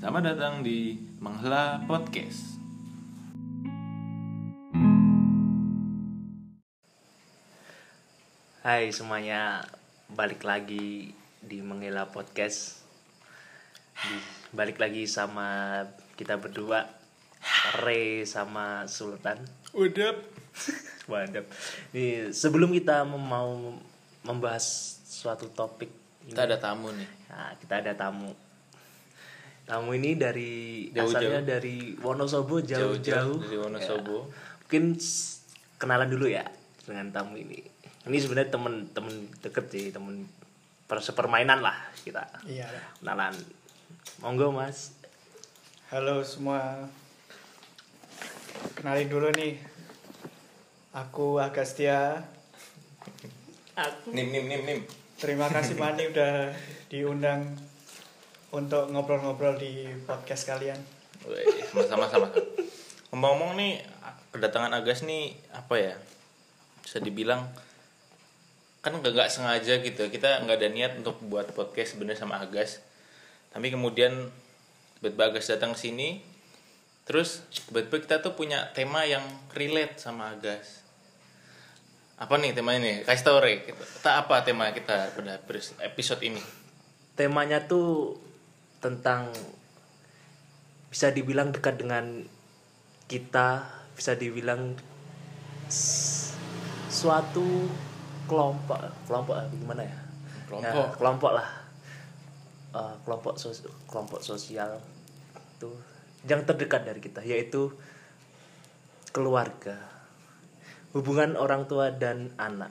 Selamat datang di Menghela Podcast. Hai semuanya, balik lagi di Menghela Podcast. Di- balik lagi sama kita berdua, Re sama Sultan. Udah. Waduh. Nih, sebelum kita mau membahas suatu topik, ini, Kita ada tamu nih. nah, kita ada tamu. Tamu ini dari Jauh-jauh. asalnya dari Wonosobo Jauh-jauh dari Wonosobo. Ya. Mungkin kenalan dulu ya dengan tamu ini. Ini sebenarnya temen-temen deket sih, temen per- sepermainan lah kita. Iya. Kenalan. Monggo Mas. Halo semua. Kenalin dulu nih. Aku Agastia. Nim nim nim nim. Terima kasih Mani udah diundang untuk ngobrol-ngobrol di podcast kalian. Sama-sama sama. Ngomong-ngomong nih kedatangan Agas nih apa ya? Bisa dibilang kan nggak nggak sengaja gitu. Kita nggak ada niat untuk buat podcast sebenarnya sama Agas. Tapi kemudian tiba-tiba Agas datang ke sini. Terus tiba-tiba kita tuh punya tema yang relate sama Agas. Apa nih temanya nih? Kasih tau Re. Kita apa tema kita pada episode ini? Temanya tuh tentang bisa dibilang dekat dengan kita, bisa dibilang suatu kelompok, kelompok gimana ya? Kelompok. Ya, kelompok lah. Eh, kelompok sos- kelompok sosial tuh yang terdekat dari kita yaitu keluarga. Hubungan orang tua dan anak.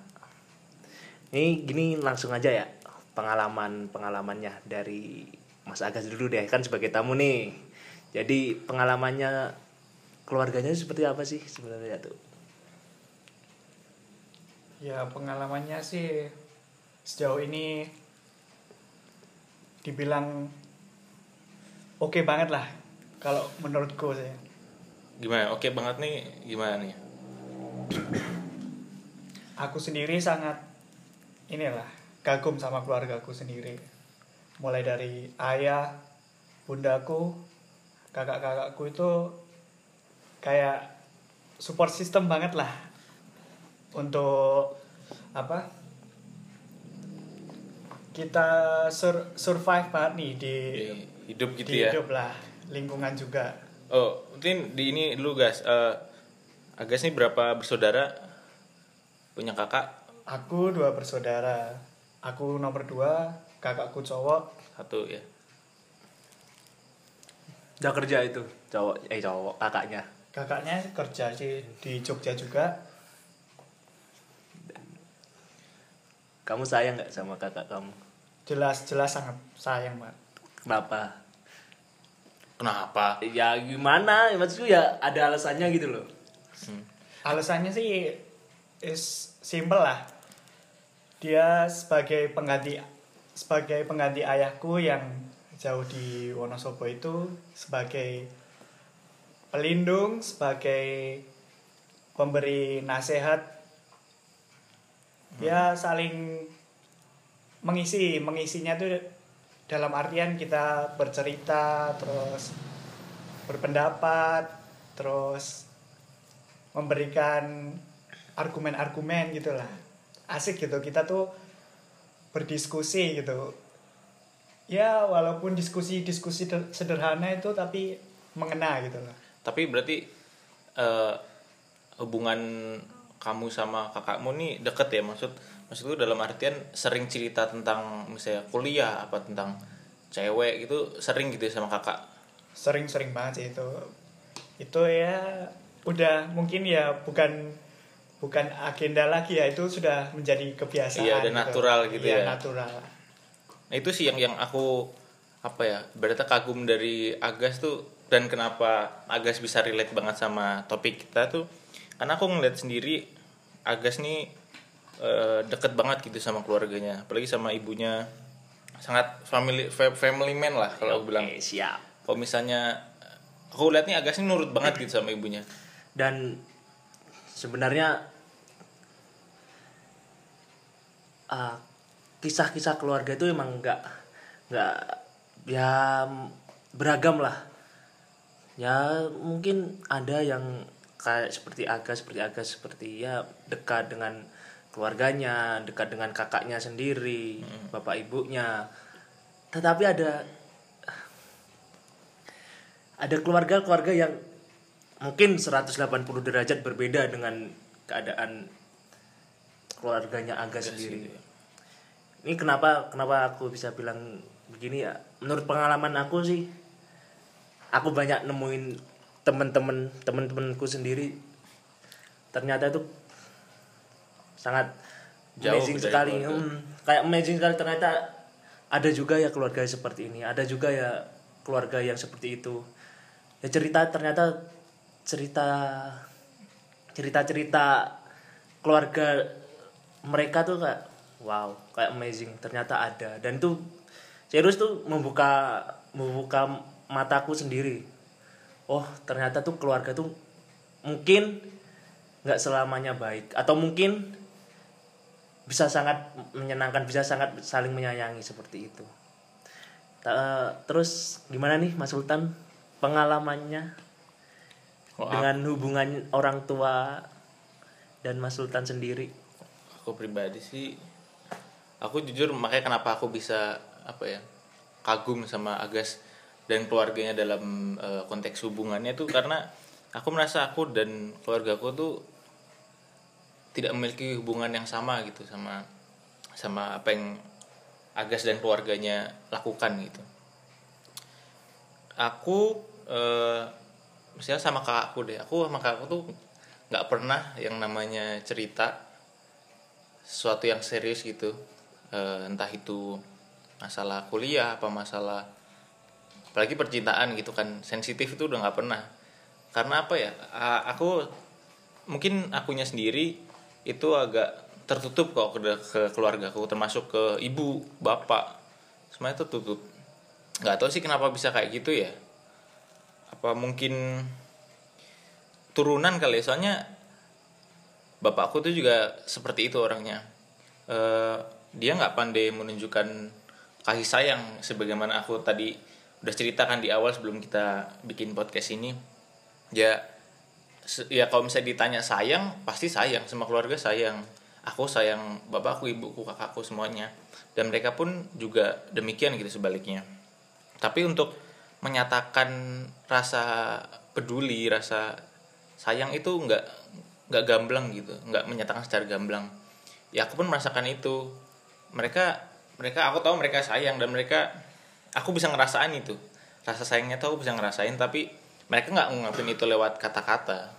Ini gini langsung aja ya pengalaman pengalamannya dari Mas Agas dulu deh kan sebagai tamu nih. Jadi pengalamannya keluarganya seperti apa sih sebenarnya tuh? Ya pengalamannya sih sejauh ini dibilang oke banget lah kalau menurutku sih. Gimana? Oke banget nih. Gimana nih? Aku sendiri sangat inilah kagum sama keluargaku sendiri. Mulai dari ayah, bundaku, kakak-kakakku itu kayak support system banget lah untuk apa? Kita sur- survive banget nih di Di hidup gitu di ya. hidup lah, lingkungan juga. Oh, mungkin di ini dulu guys. Eh Agas nih berapa bersaudara? Punya kakak Aku dua bersaudara. Aku nomor dua, kakakku cowok, satu ya. Udah kerja itu cowok eh cowok kakaknya. kakaknya kerja sih di Jogja juga Kamu sayang nggak sama kakak kamu? jelas jelas sangat sayang banget Kenapa? Kenapa? Ya gimana? Maksudku ya ada alasannya gitu loh. Hmm. alasannya sih is simple lah dia sebagai pengganti sebagai pengganti ayahku yang jauh di Wonosobo itu sebagai pelindung sebagai pemberi nasihat. Ya saling mengisi mengisinya tuh dalam artian kita bercerita terus berpendapat terus memberikan argumen-argumen gitulah asik gitu kita tuh berdiskusi gitu. Ya walaupun diskusi-diskusi der- sederhana itu tapi mengena gitu loh. Tapi berarti eh hubungan kamu sama kakakmu nih deket ya? Maksud maksudku dalam artian sering cerita tentang misalnya kuliah apa tentang cewek gitu sering gitu ya sama kakak. sering-sering banget sih itu. Itu ya udah mungkin ya bukan bukan agenda lagi ya itu sudah menjadi kebiasaan Iya, udah natural gitu Iya, ya. natural. Nah itu sih yang yang aku apa ya berarti kagum dari Agas tuh dan kenapa Agas bisa relate banget sama topik kita tuh karena aku ngeliat sendiri Agas nih eh, deket banget gitu sama keluarganya apalagi sama ibunya. Sangat family fa- family man lah kalau aku bilang. Oke, siap. kalau misalnya aku lihat nih Agas nih nurut banget gitu sama ibunya. Dan sebenarnya ah, kisah-kisah keluarga itu emang nggak nggak ya beragam lah. Ya mungkin ada yang kayak seperti Aga seperti Aga seperti ya dekat dengan keluarganya dekat dengan kakaknya sendiri bapak ibunya. Tetapi ada ada keluarga-keluarga yang mungkin 180 derajat berbeda dengan keadaan keluarganya Aga sendiri. Ini kenapa kenapa aku bisa bilang begini ya? Menurut pengalaman aku sih, aku banyak nemuin temen-temen temen-temenku sendiri ternyata itu sangat Jauh amazing sekali. keluarga. Hmm, kayak amazing sekali ternyata ada juga ya keluarga seperti ini, ada juga ya keluarga yang seperti itu. Ya cerita ternyata cerita cerita-cerita keluarga mereka tuh kayak wow, kayak amazing ternyata ada dan itu serius tuh membuka membuka mataku sendiri. Oh, ternyata tuh keluarga tuh mungkin nggak selamanya baik atau mungkin bisa sangat menyenangkan, bisa sangat saling menyayangi seperti itu. Terus gimana nih Mas Sultan pengalamannya Dengan hubungan orang tua dan Mas Sultan sendiri? aku pribadi sih aku jujur makanya kenapa aku bisa apa ya kagum sama Agas dan keluarganya dalam eh, konteks hubungannya tuh karena aku merasa aku dan keluargaku tuh tidak memiliki hubungan yang sama gitu sama sama apa yang Agas dan keluarganya lakukan gitu aku eh, misalnya sama kakakku deh aku sama kakakku tuh nggak pernah yang namanya cerita sesuatu yang serius gitu. Eh, entah itu masalah kuliah apa masalah apalagi percintaan gitu kan sensitif itu udah nggak pernah. Karena apa ya aku mungkin akunya sendiri itu agak tertutup kok ke, ke keluargaku termasuk ke ibu bapak semuanya tertutup. Nggak tahu sih kenapa bisa kayak gitu ya apa mungkin turunan kali ya? Soalnya bapakku tuh juga seperti itu orangnya. Eh, dia nggak pandai menunjukkan kasih sayang sebagaimana aku tadi udah ceritakan di awal sebelum kita bikin podcast ini. Ya ya kalau misalnya ditanya sayang pasti sayang. Sama keluarga sayang. Aku sayang bapakku ibuku kakakku semuanya. Dan mereka pun juga demikian gitu sebaliknya. Tapi untuk menyatakan rasa peduli rasa sayang itu nggak nggak gamblang gitu nggak menyatakan secara gamblang. Ya aku pun merasakan itu. Mereka mereka aku tahu mereka sayang dan mereka aku bisa ngerasain itu. Rasa sayangnya tuh aku bisa ngerasain tapi mereka nggak ngungkapin itu lewat kata-kata.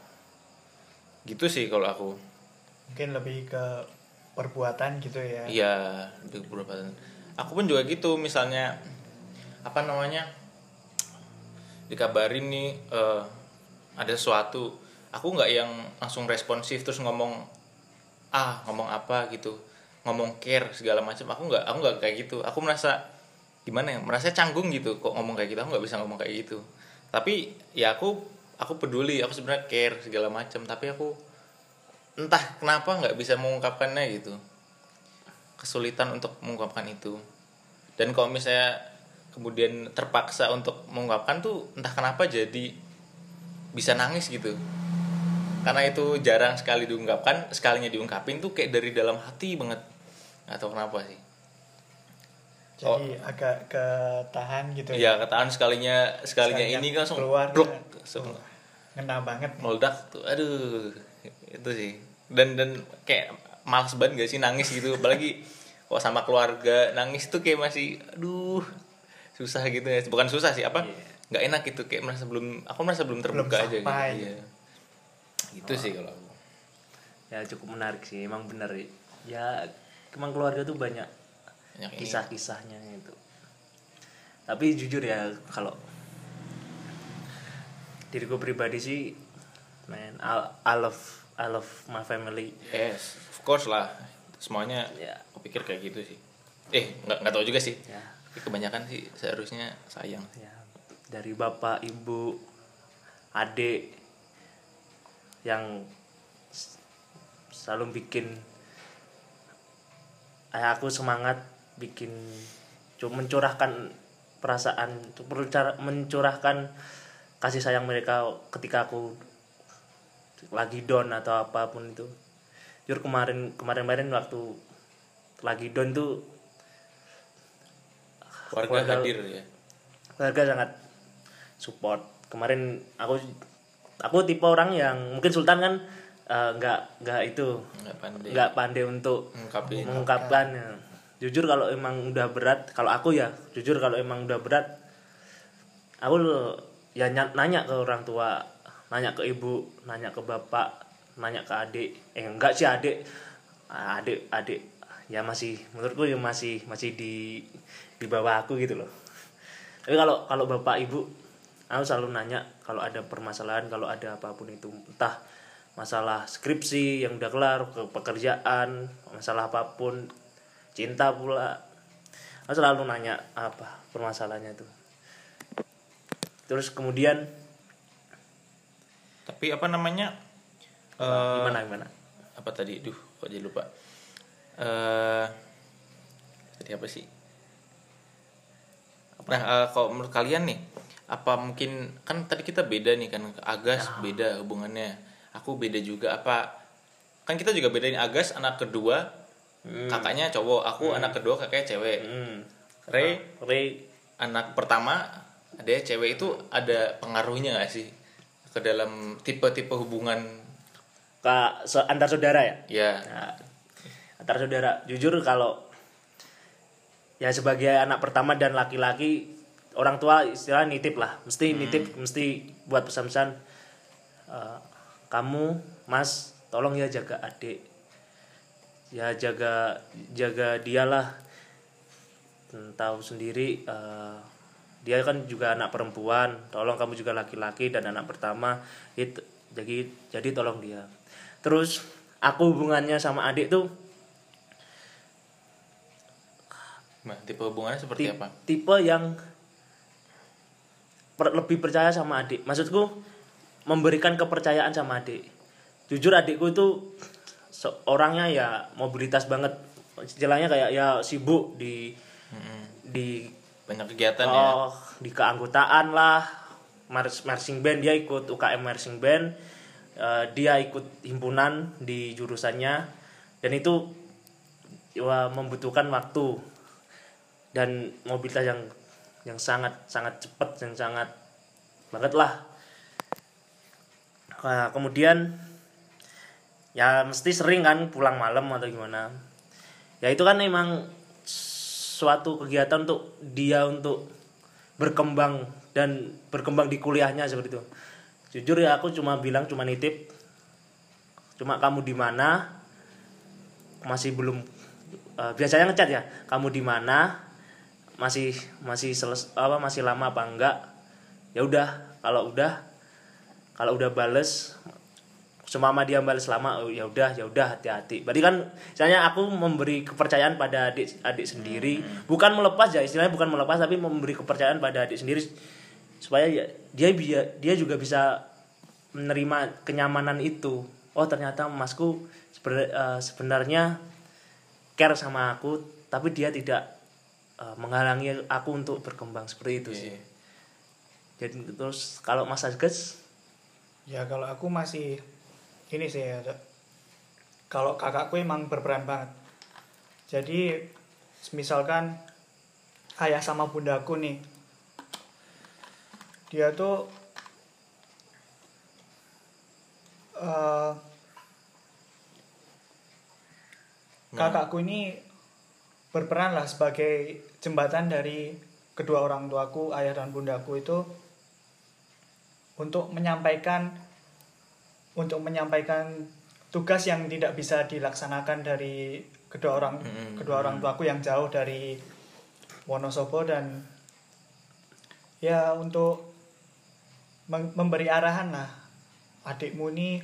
Gitu sih kalau aku. Mungkin lebih ke perbuatan gitu ya. Iya, di beberapa Aku pun juga gitu, misalnya apa namanya dikabarin nih eh, ada sesuatu, aku nggak yang langsung responsif terus ngomong ah ngomong apa gitu, ngomong care segala macam. Aku nggak, aku nggak kayak gitu. Aku merasa gimana ya, merasa canggung gitu kok ngomong kayak gitu. Aku nggak bisa ngomong kayak gitu. Tapi ya aku aku peduli, aku sebenarnya care segala macam. Tapi aku entah kenapa nggak bisa mengungkapkannya gitu kesulitan untuk mengungkapkan itu dan kalau misalnya kemudian terpaksa untuk mengungkapkan tuh entah kenapa jadi bisa nangis gitu. Karena itu jarang sekali diungkapkan sekalinya diungkapin tuh kayak dari dalam hati banget. Tahu kenapa sih. Jadi agak ketahan gitu ya? Ketahan sekalinya sekalinya Sekalinya ini kan langsung keluar blok. kan. langsung ngena banget meledak tuh aduh itu sih. Dan dan kayak malas banget gak sih nangis gitu? Apalagi kok sama keluarga nangis tuh kayak masih aduh susah gitu ya. Bukan susah sih apa? Nggak enak gitu kayak merasa belum aku merasa belum terbuka aja gitu. iya. Gitu sih kalau aku. Ya cukup menarik sih, emang bener. Ya. Emang keluarga tuh banyak Banyak kisah-kisahnya itu. Tapi jujur ya kalau diriku pribadi sih, man, I, I love I love my family. yes of course lah. Semuanya Ya. aku pikir kayak gitu sih. Eh nggak nggak tahu juga sih. Ya, Tapi kebanyakan sih seharusnya sayang. Ya dari bapak, ibu, adik yang selalu bikin ayah aku semangat bikin cu- mencurahkan perasaan mencurahkan kasih sayang mereka ketika aku lagi down atau apa pun itu. Jujur kemarin kemarin kemarin waktu lagi down tuh Warga Warga- hadir ya. keluarga sangat support kemarin aku aku tipe orang yang mungkin Sultan kan eh, nggak nggak itu Nggak pandai. nggak pandai untuk Ngungkapin. mengungkapkannya jujur kalau emang udah berat kalau aku ya jujur kalau emang udah berat aku ya ny- nanya ke orang tua nanya ke ibu nanya ke bapak nanya ke adik eh enggak sih adik adik adik ya masih menurutku ya masih masih di di bawah aku gitu loh tapi kalau kalau bapak ibu aku selalu nanya kalau ada permasalahan kalau ada apa pun itu entah masalah skripsi yang udah kelar ke pekerjaan masalah apa pun cinta pula aku selalu nanya apa permasalahannya itu terus kemudian Tapi apa namanya? Eh, gimana gimana apa tadi? Duh, kok jadi lupa. Eh tadi apa sih? Nah, eh, kalau menurut kalian nih, apa mungkin kan tadi kita beda nih kan Agas beda hubungannya. Aku beda juga apa kan kita juga bedain Agas anak kedua kakaknya cowok, aku anak kedua kakaknya cewek. hmm. Ray Ray anak pertama ada cewek itu ada pengaruhnya gak sih ke dalam tipe-tipe hubungan? Kak, so, antar saudara ya? Ya Nah, antar saudara. Jujur kalau ya sebagai anak pertama dan laki-laki orang tua istilah nitip lah. Mesti nitip mesti buat pesan-pesan eh, kamu mas tolong ya jaga adik. Ya jaga jaga dialah Hmm, tahu sendiri eh, dia kan juga anak perempuan. Tolong kamu juga laki-laki dan anak pertama. Itu jadi jadi tolong dia. Terus aku hubungannya sama adik tuh Nah, tipe hubungannya seperti ti- apa? tipe yang per- lebih percaya sama adik. Maksudku memberikan kepercayaan sama adik. Jujur adikku itu orangnya ya mobilitas banget. Istilahnya kayak ya sibuk di Mm-mm. di banyak kegiatan ya. Oh, di keanggotaan lah. Mars- marching band dia ikut UKM marching band. Eh, dia ikut himpunan di jurusannya. Dan itu ya, membutuhkan waktu dan mobilitas yang yang sangat sangat cepat dan sangat banget lah. Nah, kemudian ya mesti sering kan pulang malam atau gimana. Ya itu kan emang suatu kegiatan untuk dia untuk berkembang dan berkembang di kuliahnya seperti itu. Jujur ya aku cuma bilang cuma nitip. Cuma kamu di mana? Masih belum eh, biasanya ngechat ya. Kamu di mana masih masih seles apa masih lama apa enggak ya udah kalau udah kalau udah bales semama dia bales lama oh, ya udah ya udah hati-hati. Berarti kan misalnya aku memberi kepercayaan pada adik adik sendiri bukan melepas ya istilahnya bukan melepas tapi memberi kepercayaan pada adik sendiri supaya ya, dia dia dia juga bisa menerima kenyamanan itu. Oh ternyata masku eh, sebenarnya care sama aku tapi dia tidak eh, menghalangi aku untuk berkembang seperti itu sih Iya. jadi terus kalau Mas Agus Ya kalau aku masih ini sih ya. Kalau kakakku emang berperan banget. Jadi misalkan ayah sama bundaku nih. Dia tuh eh, kakakku ini berperan lah sebagai jembatan dari kedua orang tuaku, ayah dan bundaku itu untuk menyampaikan untuk menyampaikan tugas yang tidak bisa dilaksanakan dari kedua orang Mm-mm. kedua orang tuaku yang jauh dari Wonosobo dan ya untuk mem- memberi arahan lah adikmu nih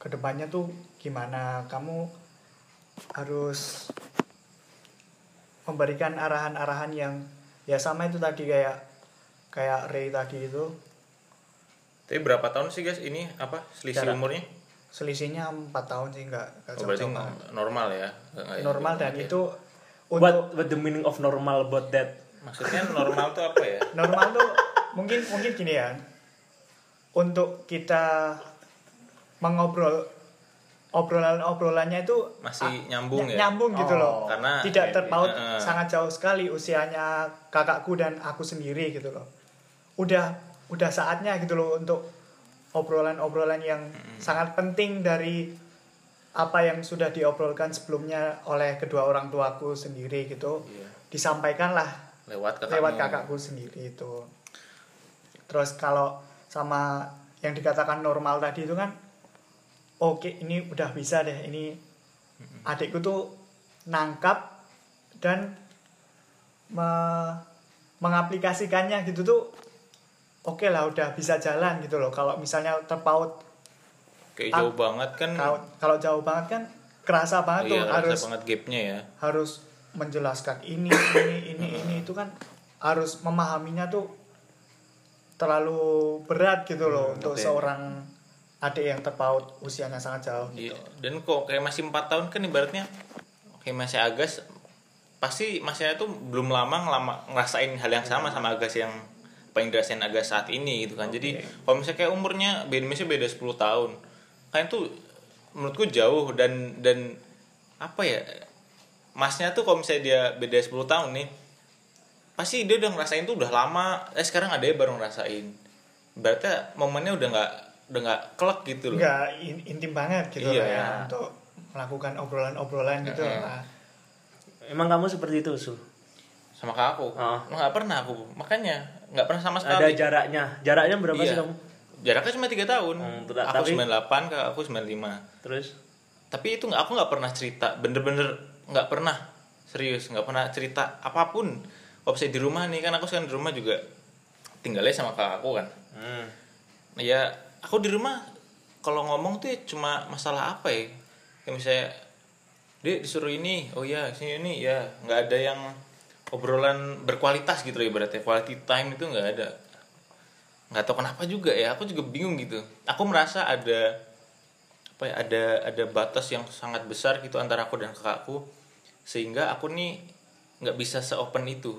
ke depannya tuh gimana kamu harus memberikan arahan-arahan yang ya sama itu tadi kayak kayak Ray tadi itu tapi berapa tahun sih guys ini apa selisih Jarak. umurnya selisihnya empat tahun sih nggak nggak oh, berarti normal ya Nggak- nggak- normal dan Oke. itu what untuk what the meaning of normal about that Maksudnya normal tuh apa ya? normal tuh mungkin mungkin gini ya untuk kita mengobrol obrolan obrolannya itu Masih nyambung ny- ya? nyambung gitu Oh. loh Karena tidak terpaut oke. Eh. sangat jauh sekali usianya kakakku dan aku sendiri gitu loh udah udah saatnya gitu loh untuk obrolan-obrolan yang sangat penting dari apa yang sudah diobrolkan sebelumnya oleh kedua orang tuaku sendiri gitu Iya. disampaikanlah lewat kakakmu. lewat kakakku sendiri itu terus kalau sama yang dikatakan normal tadi itu kan oke ini udah bisa deh ini adikku tuh nangkap dan me- mengaplikasikannya gitu tuh oke lah udah bisa jalan gitu loh kalau misalnya terpaut Kayak Ah. jauh banget kan. kalau kalau jauh banget kan kerasa banget iya, tuh harus banget gapnya ya. harus menjelaskan ini ini ini ini itu kan harus memahaminya tuh terlalu berat gitu loh untuk oke. seorang adik yang terpaut usianya sangat jauh Iya. gitu. Dan kok kayak masih empat tahun kan ibaratnya kayak masih Agas pasti masnya tuh belum lama ngelama ngerasain hal yang sama sama Agas yang paling dirasain Agas saat ini gitu kan. Jadi kalau misalnya kayak umurnya beda misalnya beda 10 tahun. Kan itu menurutku jauh dan dan apa ya? Masnya tuh kalau misalnya dia beda 10 tahun nih pasti dia udah ngerasain tuh udah lama eh sekarang ada baru ngerasain berarti momennya udah nggak udah nggak kelek gitu loh nggak in- intim banget gitu Iya. lah ya untuk melakukan obrolan-obrolan gitu Heeh. lah. Emang kamu seperti itu, Sul? sama kakak aku Oh. nggak pernah aku makanya nggak pernah sama Ada sekali jaraknya. Jaraknya berapa Iya. sih kamu? jaraknya cuma tiga tahun Hmm, betul. aku Tapi- 98 kakak aku 95 Terus tapi itu nggak aku nggak pernah cerita bener-bener nggak pernah serius nggak pernah cerita apa pun kalau di rumah nih kan aku sekarang di rumah juga tinggalnya sama kakak aku kan hmm. ya aku di rumah kalau ngomong tuh ya cuma masalah apa ya? Kayak misalnya dia disuruh ini oh ya sini ini ya nggak ada yang obrolan berkualitas gitu loh ibaratnya. Quality time itu nggak ada. Nggak tahu kenapa juga ya aku juga bingung gitu. Aku merasa ada apa ya ada ada batas yang sangat besar gitu antara aku dan kakakku sehingga aku nih nggak bisa seopen itu.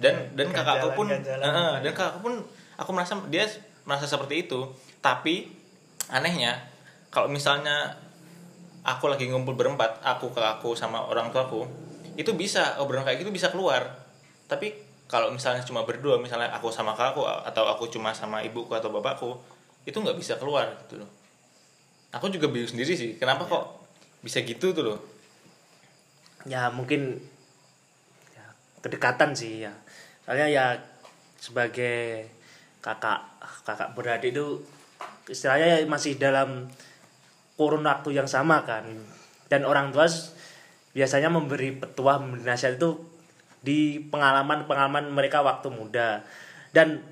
Dan dan kakakku pun ganjalan-ganjalan. Heeh, dan kakakku pun aku merasa dia merasa seperti itu tapi anehnya kalau misalnya aku lagi ngumpul berempat aku kakakku sama orang tuaku itu bisa obrolan kayak gitu bisa keluar. Tapi kalau misalnya cuma berdua misalnya aku sama kakakku atau aku cuma sama ibuku atau bapakku itu nggak bisa keluar gitu loh. Aku juga bingung sendiri sih kenapa kok bisa gitu tuh loh. Ya mungkin ya, kedekatan sih ya. Soalnya ya sebagai kakak kakak beradik itu istilahnya ya masih dalam kurun waktu yang sama kan. Dan orang tua biasanya memberi petua memberi nasihat itu di pengalaman pengalaman mereka waktu muda. Dan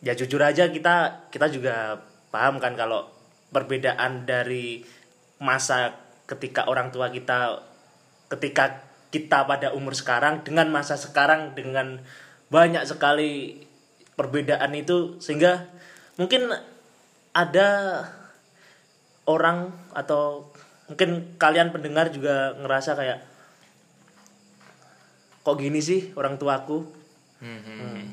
ya jujur aja kita kita juga paham kan kalau perbedaan dari masa ketika orang tua kita ketika kita pada umur sekarang dengan masa sekarang dengan banyak sekali perbedaan itu sehingga mungkin ada orang atau mungkin kalian pendengar juga ngerasa kayak kok gini sih orang tuaku? Hmm,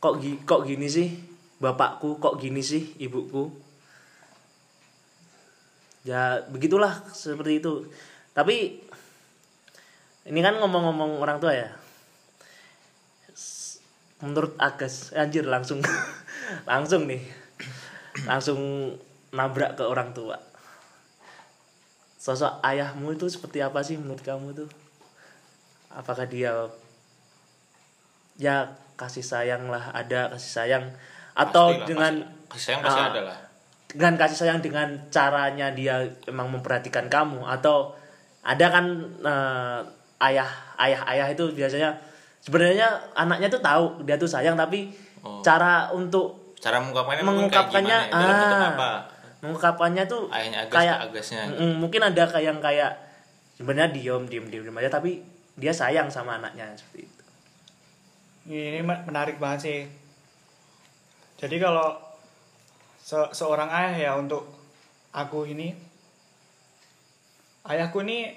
kok gi- kok gini sih bapakku? Kok gini sih ibuku? Ya begitulah seperti itu. Tapi ini kan ngomong-ngomong orang tua ya. Menurut Agas anjir langsung. Langsung nih langsung nabrak ke orang tua. Sosok ayahmu itu seperti apa sih menurut kamu tuh? Apakah dia ya kasih sayang lah ada kasih sayang? Atau Pastilah, dengan pasti- kasih sayang pasti Ah, ada lah. dengan kasih sayang dengan caranya dia emang memperhatikan kamu? Atau ada kan eh, ayah ayah ayah itu biasanya sebenarnya anaknya tuh tahu dia tuh sayang tapi Oh. cara untuk cara mengungkapkannya mungkin kayak mengungkapkannya gimana ya, dalam bentuk ah, apa mengungkapkannya tuh ayahnya agas kayak agasnya Mm, mungkin ada kayak yang kayak sebenarnya diem diem diem diem aja tapi dia sayang sama anaknya seperti itu Ini me- menarik banget sih. Jadi kalau se- seorang ayah ya untuk aku ini, ayahku ini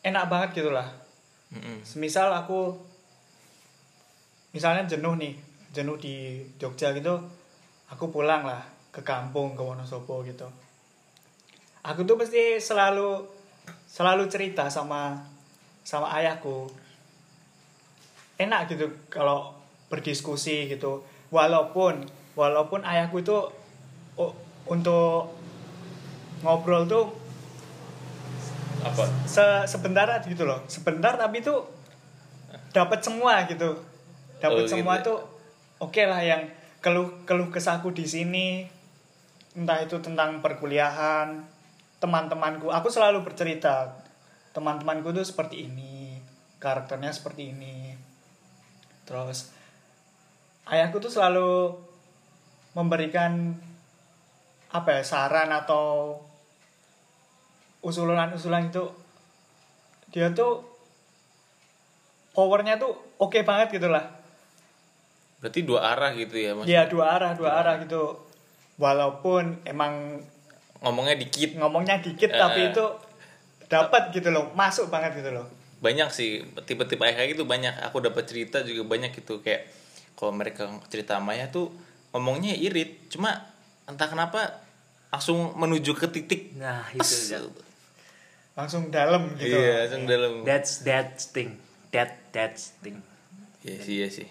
enak banget gitu lah. Mm-mm. semisal aku misalnya jenuh nih jenuh di Jogja gitu aku pulang lah ke kampung ke Wonosobo gitu. Aku tuh pasti selalu selalu cerita sama sama ayahku. Enak gitu kalau berdiskusi gitu. Walaupun walaupun ayahku itu untuk ngobrol tuh apa? se- sebentar gitu loh. Sebentar tapi itu dapat semua gitu. Dapat Oh, gitu semua ya. tuh oke lah yang keluh keluh kesahku di sini. Entah itu tentang perkuliahan teman-temanku. Aku selalu bercerita teman-temanku tuh seperti ini karakternya seperti ini. Terus ayahku tuh selalu memberikan apa ya saran atau usulan-usulan itu. Dia tuh powernya tuh oke banget gitu lah berarti dua arah gitu ya mas dia dua arah dua arah gitu. Walaupun emang ngomongnya dikit. ngomongnya dikit Eh. tapi itu dapat gitu loh masuk banget gitu loh. Banyak sih tipe-tipe ayah kayak gitu banyak. Aku dapat cerita juga banyak gitu kayak kalau mereka cerita sama ayah tuh ngomongnya irit. Cuma entah kenapa langsung menuju ke titik nah pes. itu ya. langsung dalam gitu iya langsung dalam. That's that thing. That that thing. Iya sih iya sih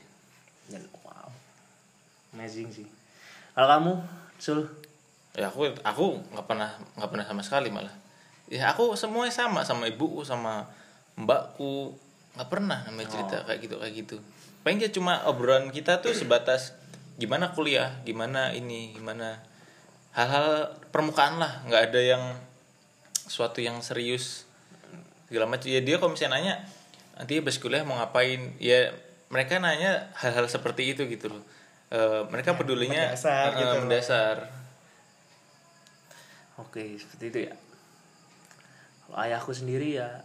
amazing sih. Kalau kamu sul? Ya aku aku nggak pernah nggak pernah sama sekali malah. Ya aku semuanya sama sama ibuku sama mbakku. Nggak pernah namanya cerita kayak gitu kayak gitu. Paling ya cuma obrolan kita tuh sebatas gimana kuliah gimana ini gimana hal-hal permukaan lah. Nggak ada yang suatu yang serius segala macam. Ya dia kalau misalnya nanya nanti habis kuliah mau ngapain? Ya mereka nanya hal-hal seperti itu gitu loh Eh, mereka pedulinya mendasar eh, gitu. mendasar oke seperti itu ya. Kalau ayahku sendiri ya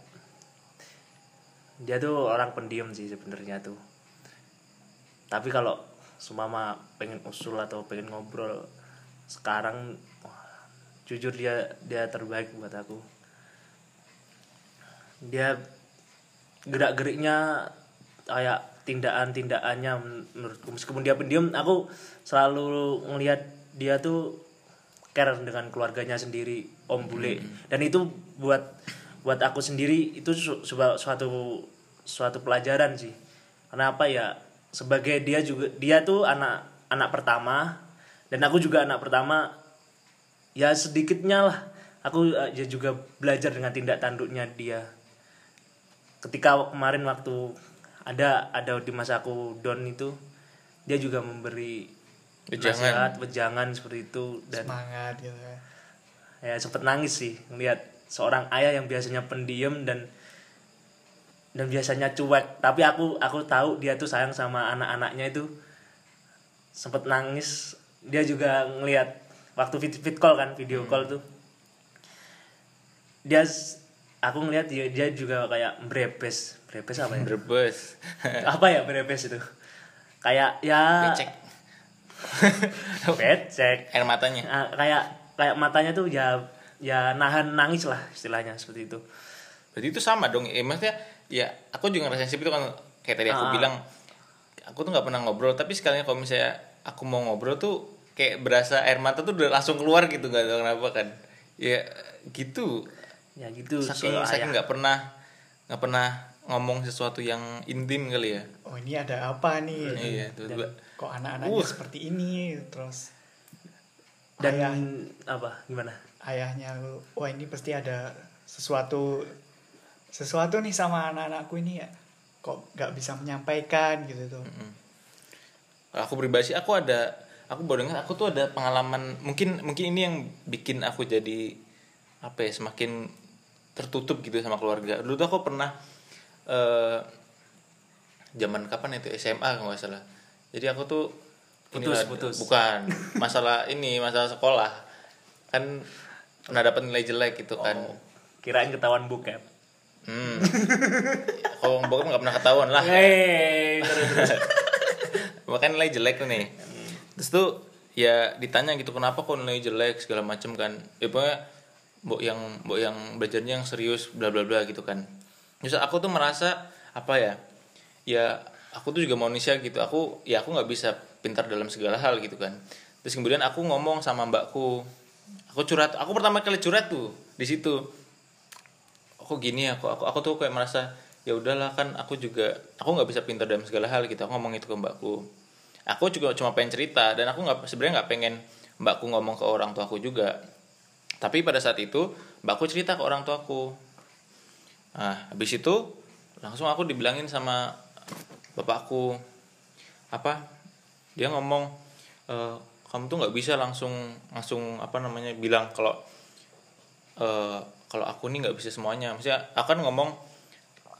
dia tuh orang pendiam sih sebenarnya tuh. Tapi kalau sumama pengen usul atau pengen ngobrol sekarang wah, jujur dia dia terbaik buat aku. Dia gerak geriknya kayak tindakan-tindakannya menurutku. Meskipun dia pendiam aku selalu ngelihat dia tuh care dengan keluarganya sendiri om bule. Dan itu buat buat aku sendiri itu su- suatu suatu pelajaran sih. Kenapa ya? Sebagai dia juga dia tuh anak anak pertama. Dan aku juga anak pertama ya sedikitnya lah. Aku eh, ya juga belajar dengan tindak tanduknya dia. Ketika kemarin waktu ada ada di masa aku down itu dia juga memberi Wejangan. nasihat wejangan seperti itu dan semangat gitu ya. ya sempet nangis sih ngelihat seorang ayah yang biasanya pendiam dan dan biasanya cuek. Tapi aku aku tahu dia tuh sayang sama anak-anaknya itu. Sempet nangis dia juga ngelihat waktu fit, fit call kan video call tuh. Dia aku ngelihat dia, dia juga kayak brebes brebes apa ya Brebes. apa ya brebes itu kayak ya Becek. becek Air matanya. Ah, kayak kayak matanya tuh ya ya nahan nangis lah istilahnya seperti itu Berarti itu sama dong. Ya, maksudnya ya aku juga ngerasain itu kan kayak tadi aku Ah. bilang aku tuh nggak pernah ngobrol tapi sekalinya kalau misalnya aku mau ngobrol tuh kayak berasa air mata tuh udah langsung keluar gitu nggak tahu kenapa kan. Ya gitu. ya gitu Saking soal saking nggak pernah nggak pernah ngomong sesuatu yang intim kali ya. oh ini ada apa nih? Iya, tuh Dan- kok anak-anaknya Uh. seperti ini? Terus dan ayah. apa? Gimana? Ayahnya wah ini pasti ada sesuatu sesuatu nih sama anak-anakku ini ya. Kok nggak bisa menyampaikan gitu tuh. Kalau aku pribadi sih, aku ada aku baru dengar aku tuh ada pengalaman mungkin mungkin ini yang bikin aku jadi apa ya semakin tertutup gitu sama keluarga. Dulu tuh aku pernah eh zaman kapan itu? SMA kalau nggak salah. Jadi aku tuh Putus, inilah- putus. bukan. Masalah ini masalah sekolah. Kan pernah dapat nilai jelek gitu kan. Oh, kirain ketahuan bokep. Hmm. kalau bokap nggak pernah ketahuan lah. Terus. makanya nilai jelek tuh nih. Terus tuh ya ditanya gitu kenapa kok nilai jelek? segala macem kan. Ya pokoknya mbok yang mbok yang belajarnya yang serius bla bla bla gitu kan terus aku tuh merasa apa ya ya aku tuh juga manusia gitu. Aku ya aku nggak bisa pintar dalam segala hal gitu kan. Terus kemudian aku ngomong sama mbakku. Aku curhat aku pertama kali curhat tuh di situ. Aku gini aku aku aku tuh kayak merasa ya udahlah kan aku juga aku nggak bisa pintar dalam segala hal gitu. Aku ngomong itu ke mbakku. Aku juga cuma pengen cerita dan aku nggak sebenarnya nggak pengen mbakku ngomong ke orang tuaku juga. Tapi pada saat itu mbakku cerita ke orang tuaku nah habis itu langsung aku dibilangin sama bapakku apa? Dia ngomong e, kamu tuh nggak bisa langsung langsung apa namanya bilang kalau eh, kalau aku nih nggak bisa semuanya. Maksudnya akan ngomong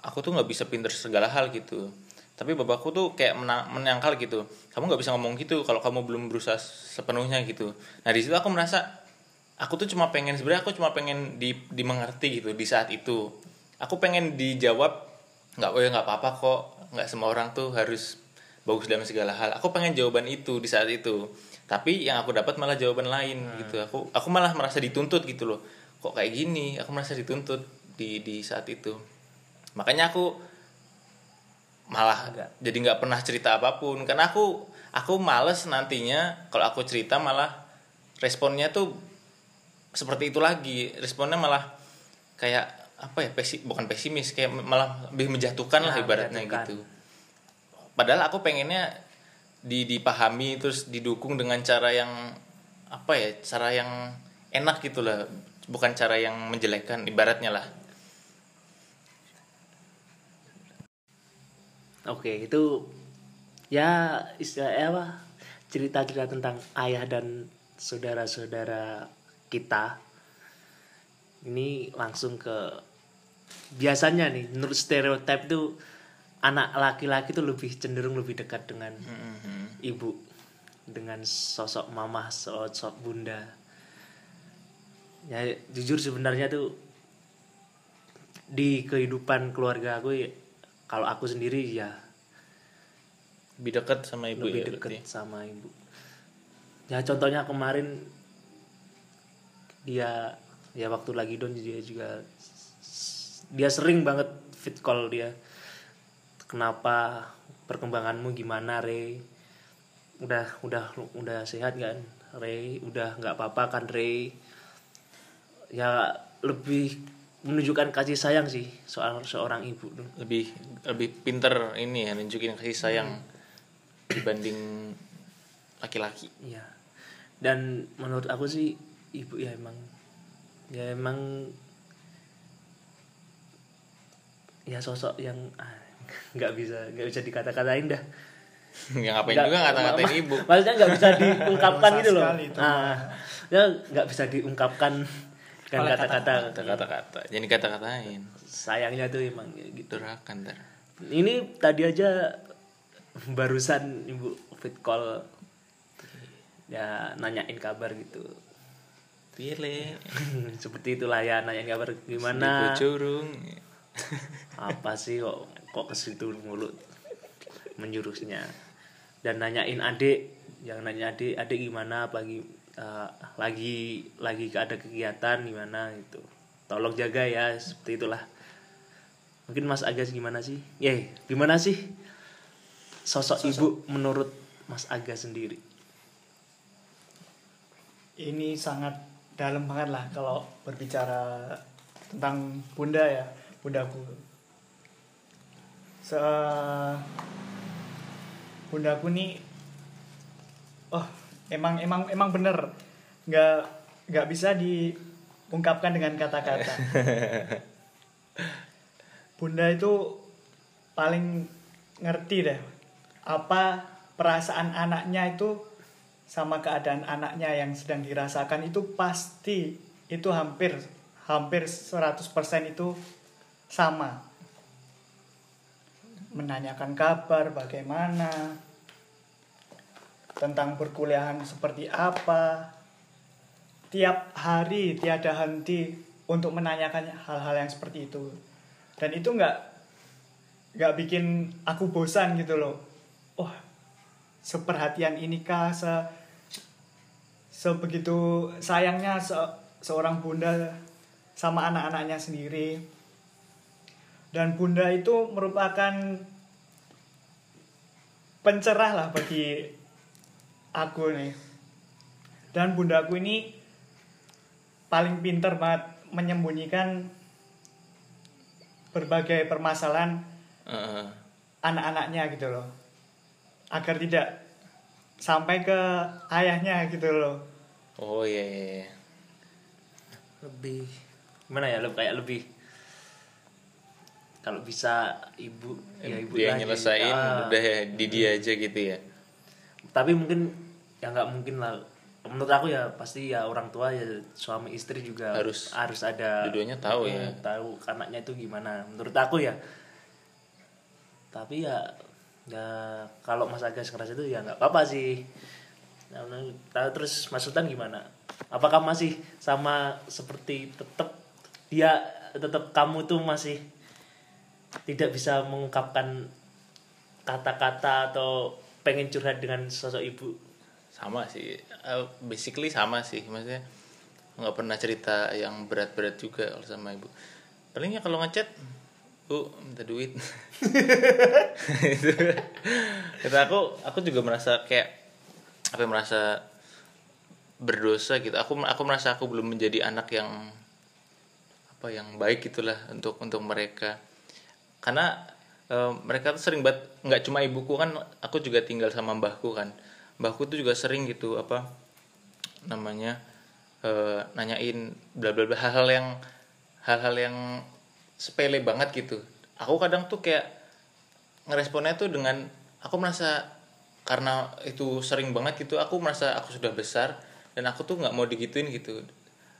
aku tuh nggak bisa pinter segala hal gitu. Tapi bapakku tuh kayak menyangkal gitu kamu nggak bisa ngomong gitu kalau kamu belum berusaha sepenuhnya gitu. Nah di situ aku merasa aku tuh cuma pengen sebenarnya aku cuma pengen di dimengerti gitu di saat itu aku pengen dijawab nggak oh ya nggak apa-apa kok. Nggak semua orang tuh harus bagus dalam segala hal. Aku pengen jawaban itu di saat itu. Tapi yang aku dapat malah jawaban lain gitu. Aku aku malah merasa dituntut gitu loh. Kok kayak gini? Aku merasa dituntut di di saat itu. Makanya aku malah Enggak. jadi nggak pernah cerita apa pun. Karena aku aku males nantinya kalau aku cerita malah responnya tuh seperti itu lagi. Responnya malah kayak apa ya pesi, bukan pesimis kayak malah lebih menjatuhkan lah Ya, ibaratnya menjatuhkan. gitu padahal aku pengennya di dipahami terus didukung dengan cara yang apa ya cara yang enak gitu lah bukan cara yang menjelekkan ibaratnya lah Oke, itu ya istilahnya apa? Cerita-cerita tentang ayah dan saudara-saudara kita. Ini langsung ke biasanya nih menurut stereotip tuh anak laki-laki tuh lebih cenderung lebih dekat dengan ibu dengan sosok mama sosok bunda. Ya jujur sebenarnya tuh di kehidupan keluarga aku ya, kalau aku sendiri ya lebih dekat sama ibu lebih ya dekat berarti. sama ibu. Ya contohnya kemarin dia ya waktu lagi don dia juga dia sering banget fit call dia. Kenapa? Perkembanganmu gimana Ray udah udah udah sehat kan Ray udah nggak apa-apa kan Ray ya lebih menunjukkan kasih sayang sih soal seorang ibu tuh. Lebih lebih pinter ini ya nunjukin kasih sayang dibanding laki-laki. Iya. Dan menurut aku sih ibu ya emang ya emang ya sosok yang ah, nggak bisa nggak bisa dikata-katain dah. yang ngapain Nggak- juga ngata-ngatain ma- ibu Maksudnya nggak bisa diungkapkan gitu loh. Nah, ya nggak bisa diungkapkan dengan Oleh kata-kata. kata-kata jadi kata-katain Sayangnya tuh emang ya gitu. durakan ntar Ini tadi aja barusan ibu fit call ya nanyain kabar gitu. pilih seperti itulah ya nanyain kabar di gimana curung apa sih kok kok ke situ mulut menjurusnya dan nanyain adik yang nanya adik adik gimana? Pagi eh, lagi lagi ada kegiatan gimana? Gitu. Tolong jaga ya seperti itulah. Mungkin Mas Agas gimana sih? Ya gimana sih? Sosok, ibu menurut Mas Agas sendiri. Ini sangat dalam banget lah kalau berbicara tentang bunda ya bundaku. Se bundaku nih oh emang emang emang bener. Nggak nggak bisa diungkapkan dengan kata-kata. Bunda itu paling ngerti deh apa perasaan anaknya itu sama keadaan anaknya yang sedang dirasakan itu pasti itu hampir hampir 100% itu sama. Menanyakan kabar bagaimana? Tentang perkuliahan seperti apa? Tiap hari tiada henti untuk menanyakan hal-hal yang seperti itu. Dan itu nggak nggak bikin aku bosan gitu loh. Oh seperhatian inikah se sebegitu sayangnya se- seorang bunda sama anak-anaknya sendiri dan bunda itu merupakan pencerah lah bagi aku nih dan bundaku ini paling pinter banget menyembunyikan berbagai permasalahan Heeh. anak-anaknya gitu loh agar tidak sampai ke ayahnya gitu loh oh iya, iya, iya. lebih gimana ya lebih kayak lebih kalau bisa ibu ya ibu dia nyelesain Ah. udah ya, di dia aja gitu ya. Tapi mungkin ya nggak mungkin lah. Menurut aku ya pasti ya orang tua ya suami istri juga Harus- harus ada dua-duanya tahu ya. Tahu anaknya itu gimana. Menurut aku ya. Tapi ya ya kalau Mas Agus ngerasa itu ya nggak apa-apa sih. Nah, tahu terus Mas Sultan gimana? Apakah masih sama seperti tetap dia tetap kamu tuh masih tidak bisa mengungkapkan kata-kata atau pengen curhat dengan sosok ibu? Sama sih. Eh, basically sama sih. Maksudnya nggak pernah cerita yang berat-berat juga kalau sama ibu. Palingnya kalau ngechat bu minta duit. Itu itu aku aku juga merasa kayak apa ya, merasa berdosa gitu. Aku aku merasa aku belum menjadi anak yang apa yang baik gitulah untuk untuk mereka karena eh, mereka tuh sering banget nggak cuma ibuku kan aku juga tinggal sama mbahku kan. Mbahku tuh juga sering gitu apa namanya eh, nanyain bla bla bla hal-hal yang hal-hal yang sepele banget gitu. Aku kadang tuh kayak ngeresponnya tuh dengan aku merasa karena itu sering banget gitu aku merasa aku sudah besar dan aku tuh nggak mau digituin gitu.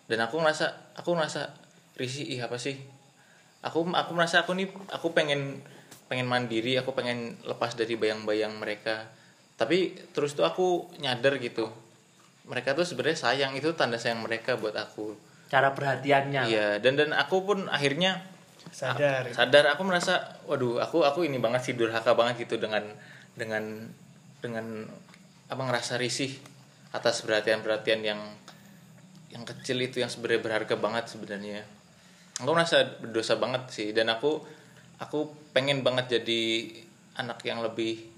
Dan aku merasa aku merasa risih ih apa sih aku aku merasa aku nih aku pengen pengen mandiri aku pengen lepas dari bayang-bayang mereka. Tapi terus tuh aku nyadar gitu. Mereka tuh sebenarnya sayang itu tanda sayang mereka buat aku. Cara perhatiannya. Iya dan dan aku pun akhirnya sadar. sadar aku merasa waduh aku aku ini banget sih durhaka banget gitu dengan dengan dengan apa ngerasa risih atas perhatian-perhatian yang yang kecil itu yang sebenarnya berharga banget sebenarnya aku merasa berdosa banget sih dan aku aku pengen banget jadi anak yang lebih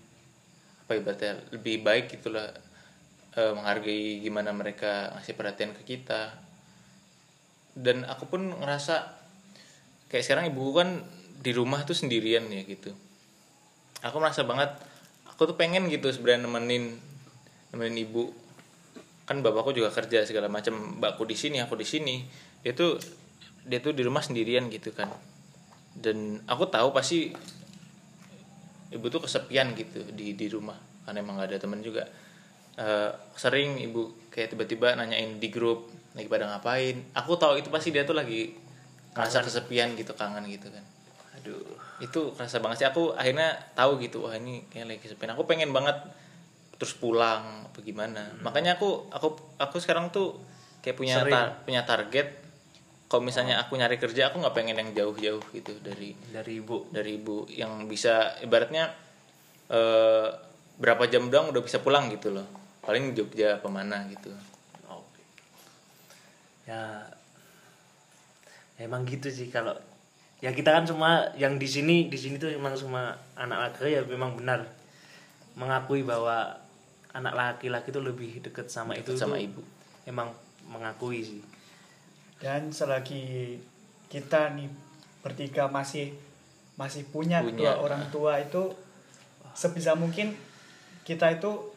apa ibaratnya lebih baik gitulah eh, menghargai gimana mereka ngasih perhatian ke kita. Dan aku pun ngerasa kayak sekarang ibu kan di rumah tuh sendirian ya gitu. Aku merasa banget aku tuh pengen gitu sebenarnya nemenin nemenin ibu. Kan bapakku juga kerja segala macam mbakku di sini aku di sini. Dia tuh dia tuh di rumah sendirian gitu kan. Dan aku tahu pasti ibu tuh kesepian gitu di di rumah karena emang gak ada temen juga. Eh, sering ibu kayak tiba-tiba nanyain di grup lagi pada ngapain. Aku tahu itu pasti dia tuh lagi ngerasa kesepian gitu kangen gitu kan. Aduh. Itu kerasa banget sih. Aku akhirnya tahu gitu wah ini kayak lagi kesepian. Aku pengen banget terus pulang apa gimana. Makanya aku aku aku sekarang tuh kayak punya tar- punya target kalau misalnya aku nyari kerja aku nggak pengen yang jauh-jauh gitu dari dari ibu. dari ibu yang bisa ibaratnya eh, berapa jam doang udah bisa pulang gitu loh. Paling Jogja apa mana gitu. Oke. Ya emang gitu sih kalau ya kita kan semua yang di sini di sini tuh emang semua anak laki ya memang benar. Mengakui bahwa anak laki-laki itu lebih deket sama itu sama tuh ibu. emang mengakui sih dan selagi kita nih bertiga masih masih punya, Punya. kedua orang tua itu sebisa mungkin kita itu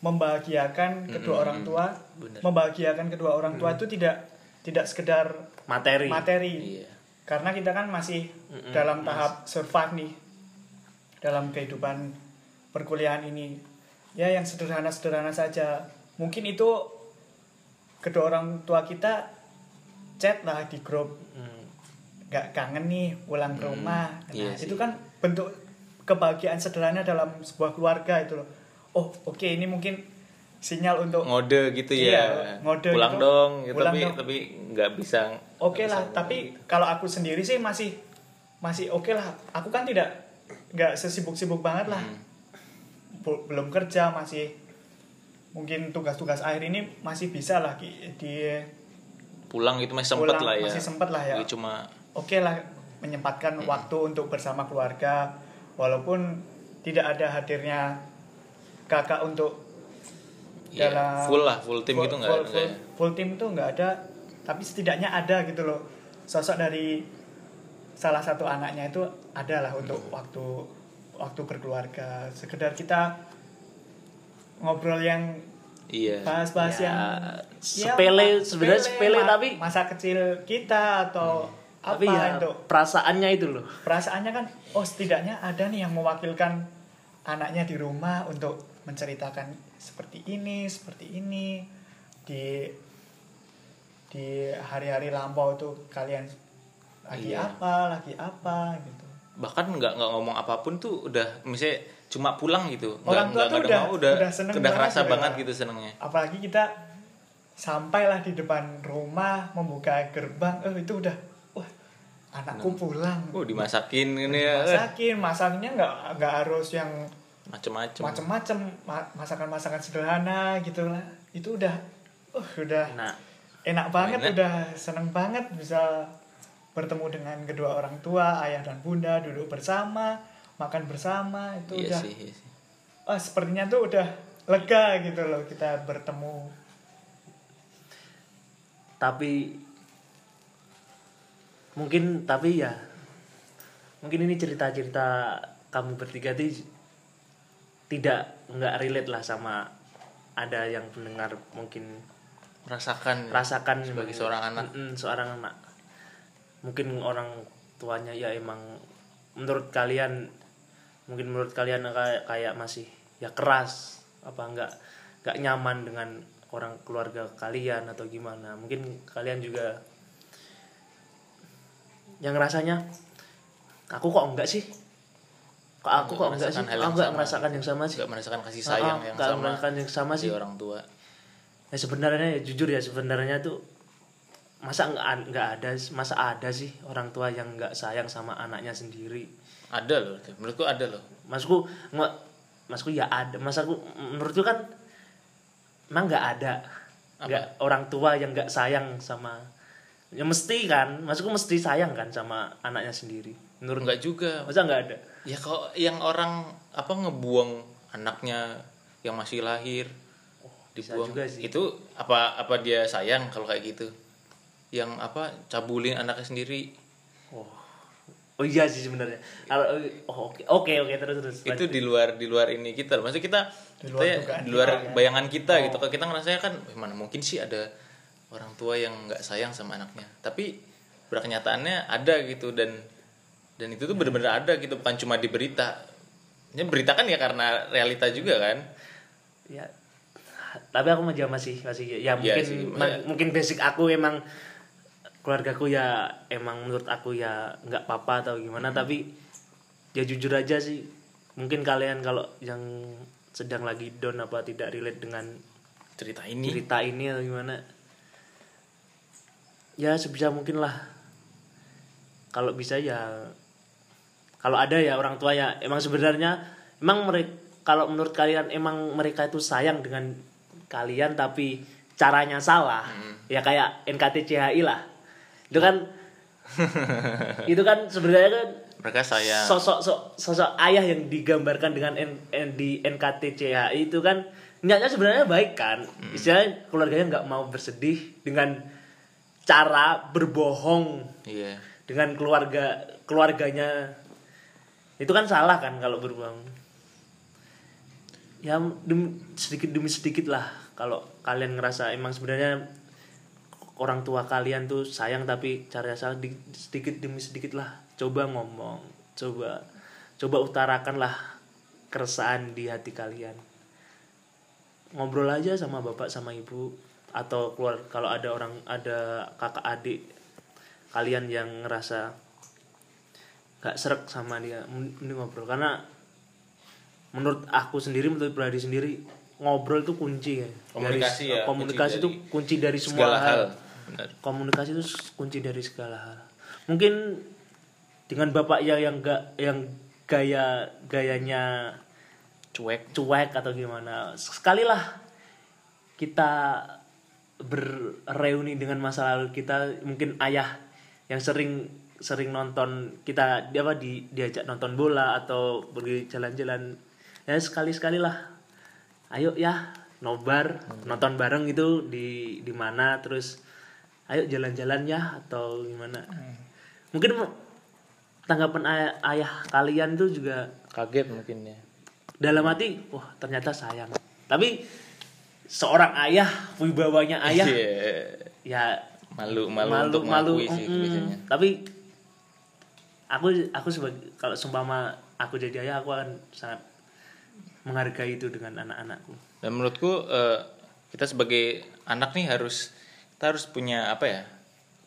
membahagiakan kedua orang tua Bener. membahagiakan kedua orang tua itu tidak tidak sekedar materi. materi. Iya. Karena kita kan masih dalam tahap survive nih dalam kehidupan perkuliahan ini. Ya yang sederhana-sederhana saja. Mungkin itu kedua orang tua kita chat lah di grup Hmm. nggak kangen nih pulang ke rumah nah, iya itu sih. kan bentuk kebahagiaan sederhana dalam sebuah keluarga itu loh oh oke ini mungkin sinyal untuk ngode gitu Iya, ya ngode pulang gitu. dong gitu, Pulang tapi dong. tapi nggak bisa Oke nggak lah, bisa tapi gitu. kalau aku sendiri sih masih masih oke lah. Aku kan tidak nggak sesibuk-sibuk banget lah. Hmm. Belum kerja masih mungkin tugas-tugas akhir ini masih bisa lah di pulang itu masih pulang, lah ya. masih sempet lah ya. Jadi cuma Oke lah, menyempatkan waktu untuk bersama keluarga. Walaupun tidak ada hadirnya kakak untuk Iya, dalam full lah, full tim gitu nggak full, nggak full, ya? full tim tuh nggak ada tapi setidaknya ada gitu loh. Sosok dari salah satu anaknya itu adalah untuk waktu waktu berkeluarga. Sekedar kita ngobrol yang Iya. bahas-bahas Ya, yang sepele, ma- sebenarnya sepele, ma- tapi- masa kecil kita atau apa tapi ya itu? perasaannya itu loh. Perasaannya kan oh setidaknya ada nih yang mewakilkan anaknya di rumah untuk menceritakan seperti ini seperti ini. Di di hari-hari lampau tuh kalian lagi Iya. apa lagi apa gitu. Bahkan nggak nggak ngomong apa pun tuh udah misalnya cuma pulang gitu. Nggak Orang tua nggak tuh udah- mau udah udah seneng udah banget kerasa gitu banget gitu senengnya. apalagi kita sampailah di depan rumah membuka gerbang oh itu udah wah anakku pulang Oh dimasakin ini ya. eh, masakin masaknya nggak nggak harus yang Macem-macem. macam-macam Ma- masakan-masakan sederhana gitu lah itu udah uh udah nah enak banget Enak. udah seneng banget bisa bertemu dengan kedua orang tua ayah dan bunda duduk bersama makan bersama itu Iya udah sih, iya sih. ah sepertinya tuh udah lega gitu loh kita bertemu tapi mungkin tapi ya mungkin ini cerita-cerita kamu bertiga itu tidak nggak relate lah sama ada yang pendengar mungkin Merasakan rasakan sebagai seorang anak. Seorang anak mungkin orang tuanya ya emang menurut kalian mungkin menurut kalian kayak kayak masih ya keras apa enggak enggak nyaman dengan orang keluarga kalian atau gimana? Mungkin kalian juga yang rasanya aku kok enggak sih? Kok aku kok enggak sih? Aku enggak merasakan yang sama sih. Nggak merasakan kasih sayang Ah, yang nggak sama merasakan yang sama sih. orang tua. ya sebenarnya ya, jujur ya sebenarnya tuh masa nggak ad- nggak ada masa ada sih orang tua yang nggak sayang sama anaknya sendiri Ada loh, menurutku ada loh. masku nggak masku ya ada. Masaku menurutku kan emang nggak ada. Nggak orang tua yang nggak sayang sama ya mesti kan. Masku mesti sayang kan sama anaknya sendiri. Menurut Enggak juga. masa nggak ada? Ya kalau yang orang apa ngebuang anaknya yang masih lahir bisa dibuang juga sih. itu apa apa dia sayang kalau kayak gitu? Yang apa cabulin anaknya sendiri. oh oh iya sih sebenarnya. Kalau- oh oke oke oke terus terus itu di luar di luar ini kita maksudnya kita Di kita luar ya, dugaan di luar kita, ya. bayangan kita Oh. gitu. Kalau kita ngerasanya kan "Eh, mana mungkin sih ada orang tua yang nggak sayang sama anaknya? Tapi berkenyataannya ada gitu dan dan itu tuh bener-bener ada gitu. Bukan cuma di berita. Ini berita kan ya karena realita juga kan. Ya tapi aku juga masih masih ya mungkin sih, ma- mungkin basic aku emang keluargaku ya emang menurut aku ya nggak apa-apa atau gimana tapi ya jujur aja sih. Mungkin kalian kalau yang sedang lagi down apa tidak relate dengan cerita ini. cerita ini atau gimana ya sebisa mungkin lah. Kalau bisa ya kalau ada ya orang tua ya. Emang sebenarnya emang mereka kalau menurut kalian emang mereka itu sayang dengan kalian tapi caranya salah ya kayak NKTCHI lah itu kan itu kan sebenarnya kan mereka sayang. sosok sosok sosok ayah yang digambarkan dengan N, N- di NKTCHI itu kan niatnya sebenarnya baik kan. Istilahnya keluarganya nggak mau bersedih dengan cara berbohong iya. dengan keluarga keluarganya. Itu kan salah kan kalau berbohong. Ya demi, sedikit demi sedikit lah kalau kalian ngerasa emang sebenarnya orang tua kalian tuh sayang tapi caranya salah di- sedikit demi sedikit lah. Coba ngomong coba coba utarakan lah keresahan di hati kalian. Ngobrol aja sama bapak sama ibu atau keluar kalau ada orang ada kakak adik kalian yang ngerasa gak serak sama dia mending ngobrol. Karena menurut aku sendiri menurut pribadi sendiri ngobrol itu kunci ya. Komunikasi Dari- ya, komunikasi kunci itu dari kunci dari semua segala hal, hal Benar. komunikasi itu kunci dari segala hal. Mungkin dengan bapak yang yang gak yang gaya gayanya cuek. cuek atau gimana sekali lah kita berreuni dengan masa lalu kita. Mungkin ayah yang sering sering nonton kita dia apa di diajak nonton bola atau pergi jalan-jalan. Ya sekali sekali lah ayo ya nobar. nonton bareng itu di di mana. Terus ayo jalan-jalan ya atau gimana? Mungkin tanggapan ayah, ayah kalian tuh juga kaget mungkin ya. dalam hati wah ternyata sayang. Tapi seorang ayah wibawanya ayah Iya. ya malu malu, malu untuk malu. sih mm, biasanya. Tapi aku aku sebagai kalau seumpama aku jadi ayah aku akan sangat menghargai itu dengan anak-anakku. Dan menurutku eh, kita sebagai anak nih harus kita harus punya apa ya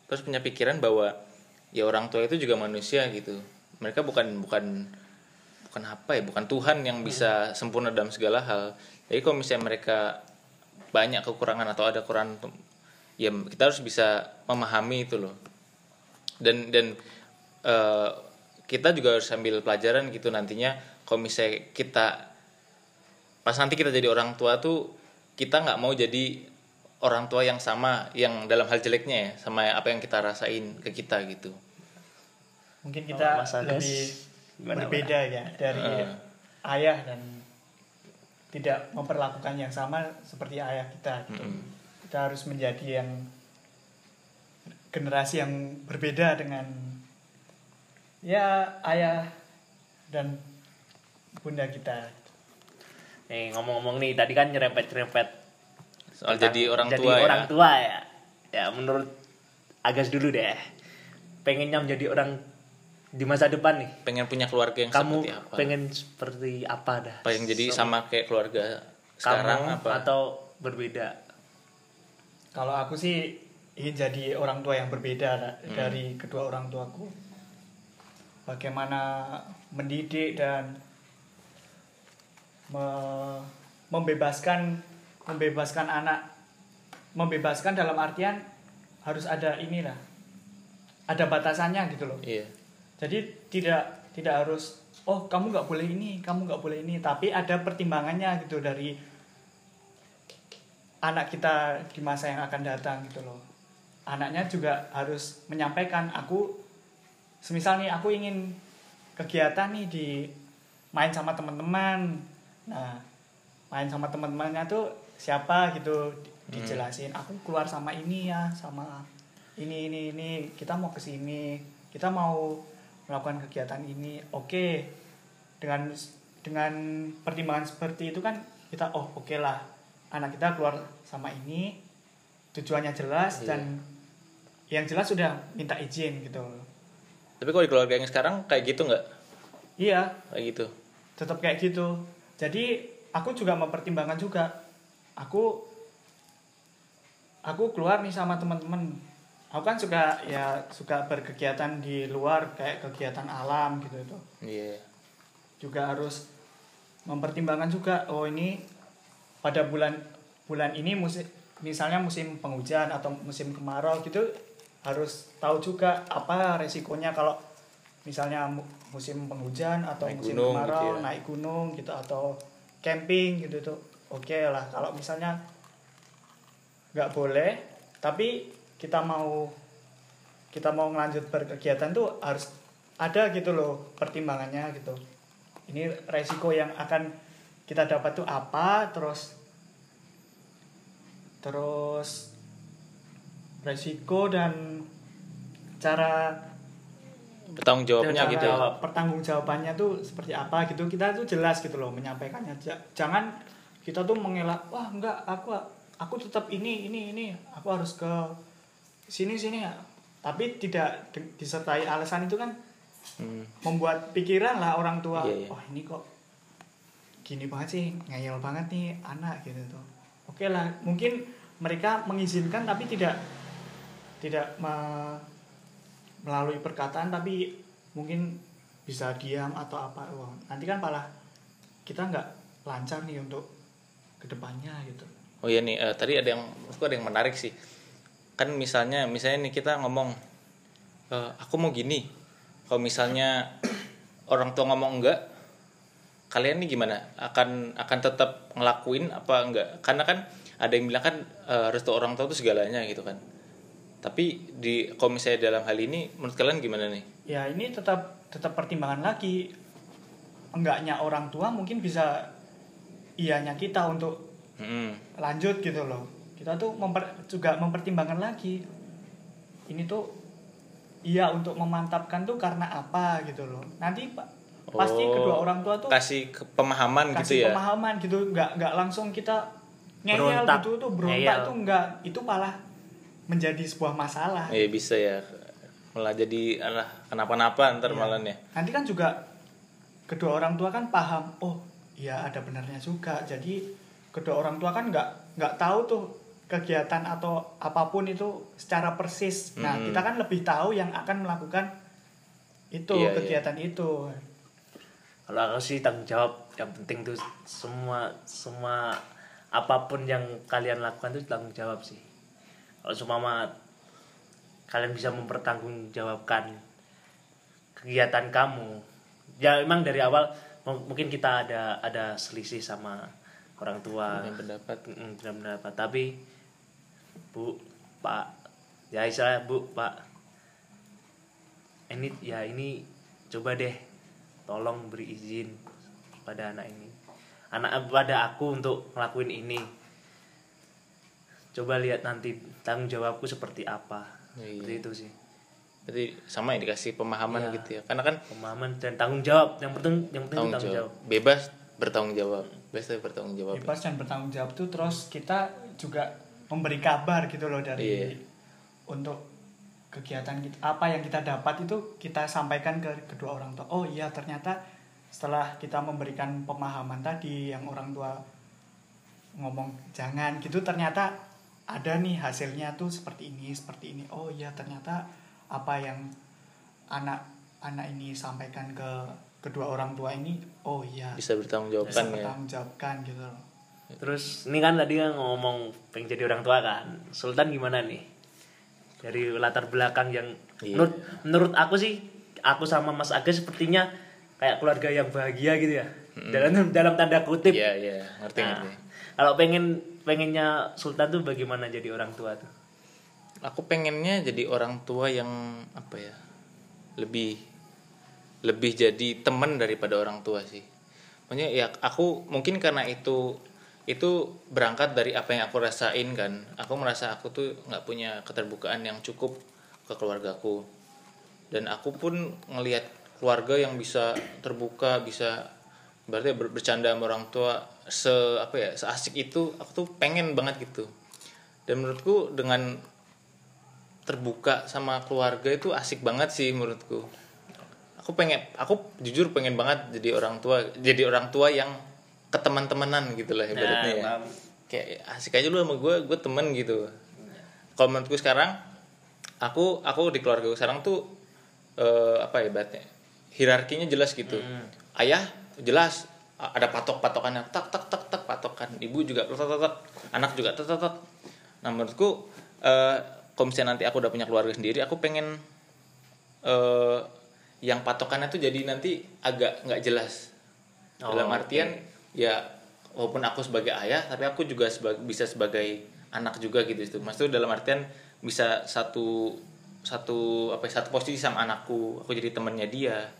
harus punya pikiran bahwa ya orang tua itu juga manusia gitu. Mereka bukan bukan bukan apa ya bukan Tuhan yang bisa sempurna dalam segala hal. Jadi kalau misalnya mereka banyak kekurangan atau ada kekurangan ya kita harus bisa memahami itu loh. Dan dan eh, kita juga harus ambil pelajaran gitu nantinya. Kalau misalnya kita pas nanti kita jadi orang tua tuh kita nggak mau jadi orang tua yang sama yang dalam hal jeleknya ya sama apa yang kita rasain ke kita gitu mungkin Oh, kita Agus, lebih gimana, berbeda ya dari Heeh. ayah dan tidak memperlakukan yang sama seperti ayah kita gitu. Mm-mm. kita harus menjadi yang generasi yang berbeda dengan ya ayah dan bunda kita nih ngomong-ngomong nih tadi kan nyerempet-nyerempet soal tentang jadi orang jadi tua orang ya tua ya. Ya menurut Agas dulu deh. Pengennya menjadi orang di masa depan nih. Pengen punya keluarga yang kamu seperti apa? pengen seperti apa dah? Pengen jadi So- sama kayak keluarga sekarang kamu apa? atau berbeda? Kalau aku sih ingin jadi orang tua yang berbeda da- Hmm. dari kedua orang tuaku. Bagaimana mendidik dan me- membebaskan membebaskan anak. Membebaskan dalam artian harus ada inilah. Ada batasannya gitu loh. Iya. Jadi tidak tidak harus oh kamu nggak boleh ini kamu nggak boleh ini. Tapi ada pertimbangannya gitu dari anak kita di masa yang akan datang gitu loh. Anaknya juga harus menyampaikan aku semisal nih aku ingin kegiatan nih di main sama teman-teman. Nah main sama teman-temannya tuh siapa gitu di- dijelasin aku keluar sama ini ya sama ini ini ini kita mau ke sini kita mau melakukan kegiatan ini. Oke dengan dengan pertimbangan seperti itu kan kita oh oke lah anak kita keluar sama ini tujuannya jelas Iya. dan yang jelas sudah minta izin gitu. Tapi kalau di keluarga yang sekarang kayak gitu nggak? Iya. Kayak gitu. Tetap kayak gitu. Jadi aku juga mempertimbangkan juga aku aku keluar nih sama teman-teman aku kan suka ya suka berkegiatan di luar kayak kegiatan alam gitu itu. Iya. Juga harus mempertimbangkan juga oh ini pada bulan bulan ini musim misalnya musim penghujan atau musim kemarau gitu harus tahu juga apa resikonya kalau misalnya mu- musim penghujan atau Naik musim gunung kemarau gitu ya. naik gunung gitu atau camping gitu tuh oke lah kalau misalnya nggak boleh tapi kita mau kita mau ngelanjut berkegiatan tuh harus ada gitu loh pertimbangannya gitu. Ini resiko yang akan kita dapat tuh apa terus terus resiko dan cara bertanggung jawabnya cara gitu ya? pertanggungjawabannya tuh seperti apa gitu. Kita tuh jelas gitu loh menyampaikannya. Ja- jangan kita tuh mengelak wah enggak aku aku tetap ini ini ini aku harus ke sini sini ya tapi tidak di- disertai alasan itu kan Hmm. membuat pikiran lah orang tua Iya, iya. wah ini kok gini banget sih ngeyel banget nih anak gitu tuh oke lah mungkin mereka mengizinkan tapi tidak tidak me- melalui perkataan tapi mungkin bisa diam atau apa wah nanti kan malah kita nggak lancar nih untuk ke depannya gitu Oh iya nih, eh, tadi ada yang, menurutku ada yang menarik sih. Kan misalnya, misalnya nih kita ngomong, eh, aku mau gini. Kalau misalnya orang tua ngomong enggak, kalian nih gimana? Akan akan tetap ngelakuin apa enggak? Karena kan ada yang bilang kan eh, restu orang tua itu segalanya gitu kan. tapi di kalau misalnya dalam hal ini menurut kalian gimana nih ya ini tetap tetap pertimbangan lagi enggaknya orang tua mungkin bisa ianya kita untuk Mm-mm. lanjut gitu loh. Kita tuh memper- juga mempertimbangkan lagi. Ini tuh iya untuk memantapkan tuh karena apa gitu loh. Nanti pa- pasti Oh, kedua orang tua tuh kasih ke- pemahaman gitu kasih ya? pemahaman gitu. Nggak nggak langsung kita ngeyel Berontak. gitu tuh berontak Ngeyel. tuh nggak. Itu malah menjadi sebuah masalah. Iya bisa ya. Malah jadi alah kenapa-napa ntar Iya. malah ya nanti kan juga kedua orang tua kan paham oh ya ada benarnya juga. Jadi kedua orang tua kan nggak nggak tahu tuh kegiatan atau apa pun itu secara persis. Nah Mm-mm. kita kan lebih tahu yang akan melakukan itu Iya, iya. kegiatan itu. Kalau aku sih tanggung jawab yang penting tuh semua semua apa pun yang kalian lakukan tuh tanggung jawab sih. Kalau seumpama kalian bisa mempertanggungjawabkan kegiatan kamu. Ya emang dari awal mungkin kita ada ada selisih sama orang tua. Punya pendapat. Punya pendapat tapi bu pak ya istilahnya bu pak ini ya ini coba deh tolong beri izin pada anak ini. Anak pada aku untuk ngelakuin ini. Coba lihat nanti tanggung jawabku seperti apa. Iya. seperti itu sih berarti sama ya dikasih pemahaman Iya. gitu ya. Karena kan pemahaman dan tanggung jawab. Yang penting yang penting tanggung tanggung jawab. jawab. Bebas bertanggung jawab. Bebas tapi bertanggung jawab bebas dan bertanggung jawab tuh terus kita juga memberi kabar gitu loh dari Iya. untuk kegiatan kita. Apa yang kita dapat itu kita sampaikan ke kedua orang tua. Oh iya ternyata setelah kita memberikan pemahaman tadi yang orang tua ngomong jangan gitu ternyata ada nih hasilnya tuh seperti ini seperti ini. Oh iya ternyata apa yang anak anak ini sampaikan ke kedua orang tua ini oh iya bisa bertanggung bisa jawabkan ya. bertanggung jawabkan gitu. Loh terus ini kan tadi kan ngomong pengen jadi orang tua kan. Sultan gimana nih? Dari latar belakang yang Iya. menurut menurut aku sih aku sama Mas Aga sepertinya kayak keluarga yang bahagia gitu ya. Dalam dalam tanda kutip. Iya iya. Ngerti Nah, ngerti. kalau pengen pengennya Sultan tuh bagaimana jadi orang tua tuh aku pengennya jadi orang tua yang apa ya lebih lebih jadi teman daripada orang tua sih. Maksudnya ya aku mungkin karena itu itu berangkat dari apa yang aku rasain kan. Aku merasa aku tuh nggak punya keterbukaan yang cukup ke keluargaku. Dan aku pun ngelihat keluarga yang bisa terbuka bisa berarti ber- bercanda sama orang tua se apa ya seasik itu aku tuh pengen banget gitu. Dan menurutku dengan terbuka sama keluarga itu asik banget sih menurutku. Aku pengen aku jujur pengen banget jadi orang tua jadi orang tua yang ke teman-temanan gitu lah ibaratnya ya. paham. kayak asik aja lu sama gue gue temen gitu. Kalau menurutku sekarang aku aku di keluarga gue sekarang tuh eh, apa ya ibaratnya hierarkinya jelas gitu. Ayah jelas ada patok-patokannya tak tak tak tak patokan. Ibu juga tak tak tak. Anak juga tak tak tak. Nah menurutku eh kalau misalnya nanti aku udah punya keluarga sendiri aku pengen eh yang patokannya tuh jadi nanti agak nggak jelas. Dalam Oh, artian ya walaupun aku sebagai ayah tapi aku juga seba- bisa sebagai anak juga gitu itu maksudnya dalam artian bisa satu satu apa ya, satu posisi sama anakku aku jadi temannya dia.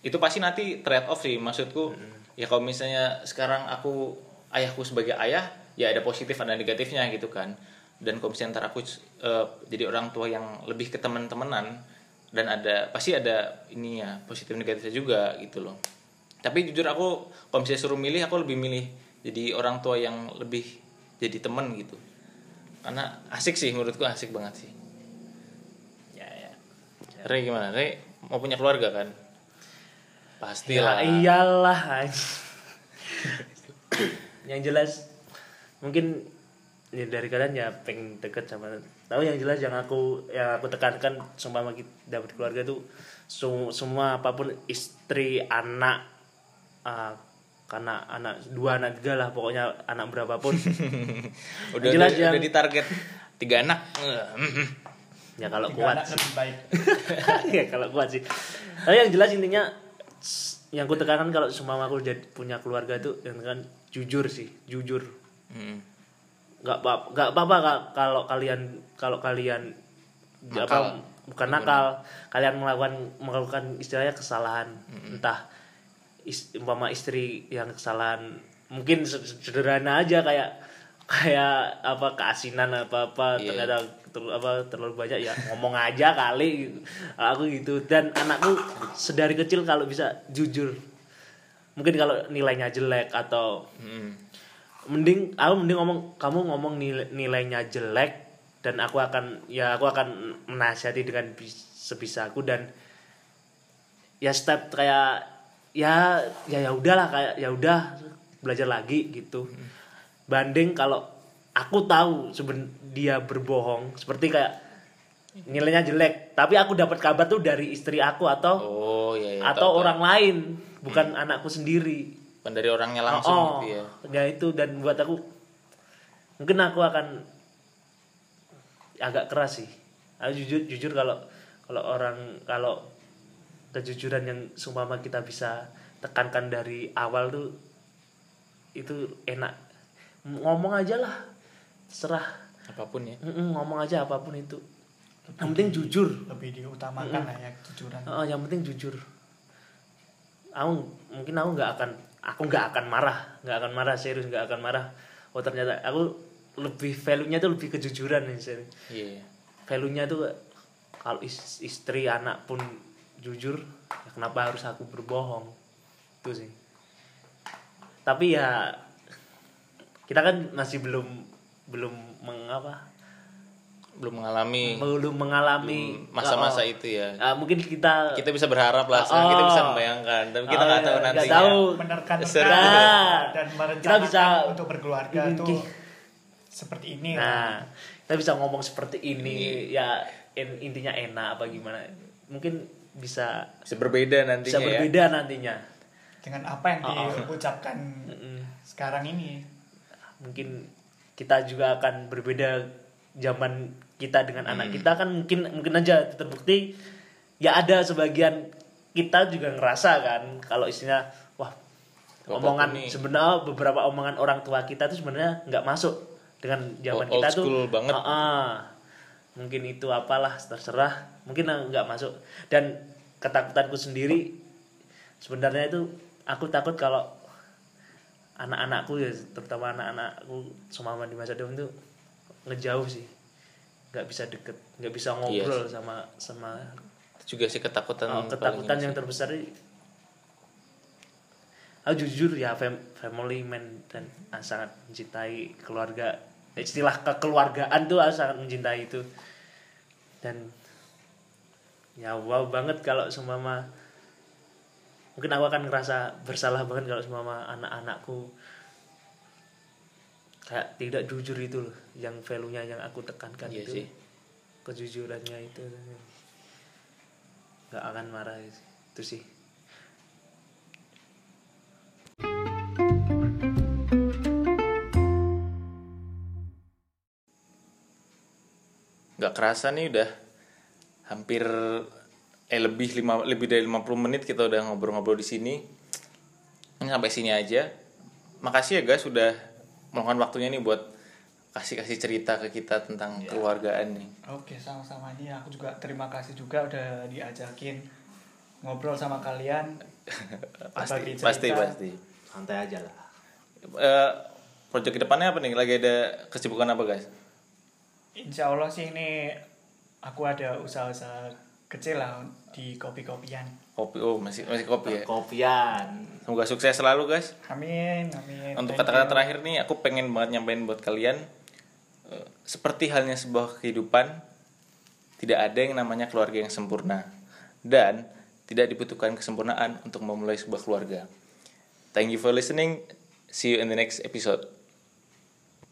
Itu pasti nanti trade off sih maksudku. Ya kalau misalnya sekarang aku ayahku sebagai ayah ya ada positif ada negatifnya gitu kan dan kalau misalnya ntar aku eh, jadi orang tua yang lebih ke teman-temanan dan ada pasti ada ini ya positif negatifnya juga gitu loh. Tapi jujur aku kalau misalnya suruh milih aku lebih milih jadi orang tua yang lebih jadi teman gitu. Karena asik sih menurutku asik banget sih. Ya ya. Re gimana? Re mau punya keluarga kan? Pasti Ya lah iyalah yang jelas mungkin ya dari kalian ya pengen deket sama tahu yang jelas yang aku yang aku tekankan seumpama kita dapat keluarga tuh su- semua apa pun istri anak ah, karena anak dua anak tiga lah pokoknya anak berapapun. Udah jelas udah, yang- udah ditarget. Tiga anak. Ya kalau Tiga kuat anak lebih baik. Ya kalau kuat sih. Tapi yang jelas intinya yang aku tekankan kalau semua aku jadi punya keluarga tuh yang kan jujur sih jujur. Hmm. Nggak apa nggak apa-apa kalau kalian kalau kalian Nakal. apa bukan. nakal. Kalian melakukan melakukan istilahnya kesalahan. Entah is- umpama istri yang kesalahan. Mungkin se- sederhana aja kayak kayak apa keasinan apa apa Iya. ternyata terlalu apa terlalu banyak ya ngomong aja kali. Aku gitu. Dan anakku sedari kecil kalau bisa jujur. Mungkin kalau nilainya jelek atau Mm. Mending aku mending ngomong kamu ngomong nilai, nilainya jelek dan aku akan ya aku akan menasihati dengan bis- sebisaku dan ya step kayak ya ya ya udahlah kayak ya udah belajar lagi gitu. Banding kalau aku tahu seben dia berbohong seperti kayak nilainya jelek tapi aku dapat kabar tuh dari istri aku atau oh iya, iya atau tahu, tahu. orang lain bukan anakku sendiri Bukan dari orangnya langsung oh, gitu ya. Ya itu dan buat aku mungkin aku akan agak keras sih. Aku jujur jujur kalau kalau orang kalau kejujuran yang sumpama kita bisa tekankan dari awal tuh itu enak. Ngomong aja lah serah apa pun ya. Mm-mm, ngomong aja apa pun itu. Yang penting jujur. lebih diutamakan lah ya kejujuran. Oh, yang penting jujur. Aku mungkin aku nggak akan aku nggak akan marah, nggak akan marah serius nggak akan marah. Oh ternyata aku lebih value-nya tuh lebih kejujuran nih serius. iya Value-nya tuh kalau is- istri anak pun jujur, ya kenapa harus aku berbohong? Itu sih. Tapi ya kita kan masih belum belum mengapa belum mengalami belum mengalami masa-masa Oh, itu ya ah, mungkin kita kita bisa berharap lah sekarang kita Oh. bisa membayangkan tapi kita Oh, nggak iya, tahu nantinya tahu. menerka-nerka Seru. Nah, dan kita merencanakan bisa- untuk berkeluarga Hmm, tuh seperti ini Nah, kita bisa ngomong seperti ini ya in- intinya enak apa gimana. Mungkin bisa bisa berbeda nantinya bisa ya berbeda nantinya. dengan apa yang Oh, oh. diucapkan Mm-mm. sekarang ini Mungkin kita juga akan berbeda zaman kita dengan Hmm. anak kita kan mungkin mungkin aja terbukti ya ada sebagian kita juga ngerasa kan kalau istilah wah Bapakku omongan sebenarnya beberapa omongan orang tua kita tuh sebenarnya nggak masuk dengan zaman Old kita tuh banget. Ah, ah. mungkin itu apalah terserah mungkin nggak masuk dan ketakutanku sendiri sebenarnya itu aku takut kalau anak-anakku ya terutama anak-anakku semama di masa depan tuh ngejauh sih nggak bisa deket nggak bisa ngobrol Iya sama sama Itu juga sih ketakutan Oh, ketakutan yang sih. terbesar ini aku jujur ya fam- family man dan ah, sangat mencintai keluarga. Istilah kekeluargaan tuh aku sangat mencintai itu. Dan ya wow banget kalau seumpama mungkin aku akan ngerasa bersalah banget kalau seumpama anak-anakku kayak tidak jujur itu loh yang value-nya yang aku tekankan Iya itu sih. kejujurannya itu. Nggak akan marah itu sih. Nggak kerasa nih udah hampir eh lebih lima lebih dari 50 menit kita udah ngobrol-ngobrol di sini. Ini sampai sini aja. Makasih ya guys sudah meluangkan waktunya nih buat kasih kasih cerita ke kita tentang Iya. keluargaan nih Oke, sama-sama. Ini aku juga terima kasih juga udah diajakin ngobrol sama kalian. pasti pasti pasti. Santai aja lah. Eh, proyek ke depannya apa nih? Lagi ada kesibukan apa guys? Insya Allah sih ini aku ada usaha-usaha kecil lah di kopi-kopian. kopi oh masih masih kopi ya? Kopian. Semoga sukses selalu guys. Amin, amin. Untuk kata-kata terakhir nih, aku pengen banget nyampein buat kalian seperti halnya sebuah kehidupan, tidak ada yang namanya keluarga yang sempurna dan tidak dibutuhkan kesempurnaan untuk memulai sebuah keluarga. Thank you for listening. See you in the next episode.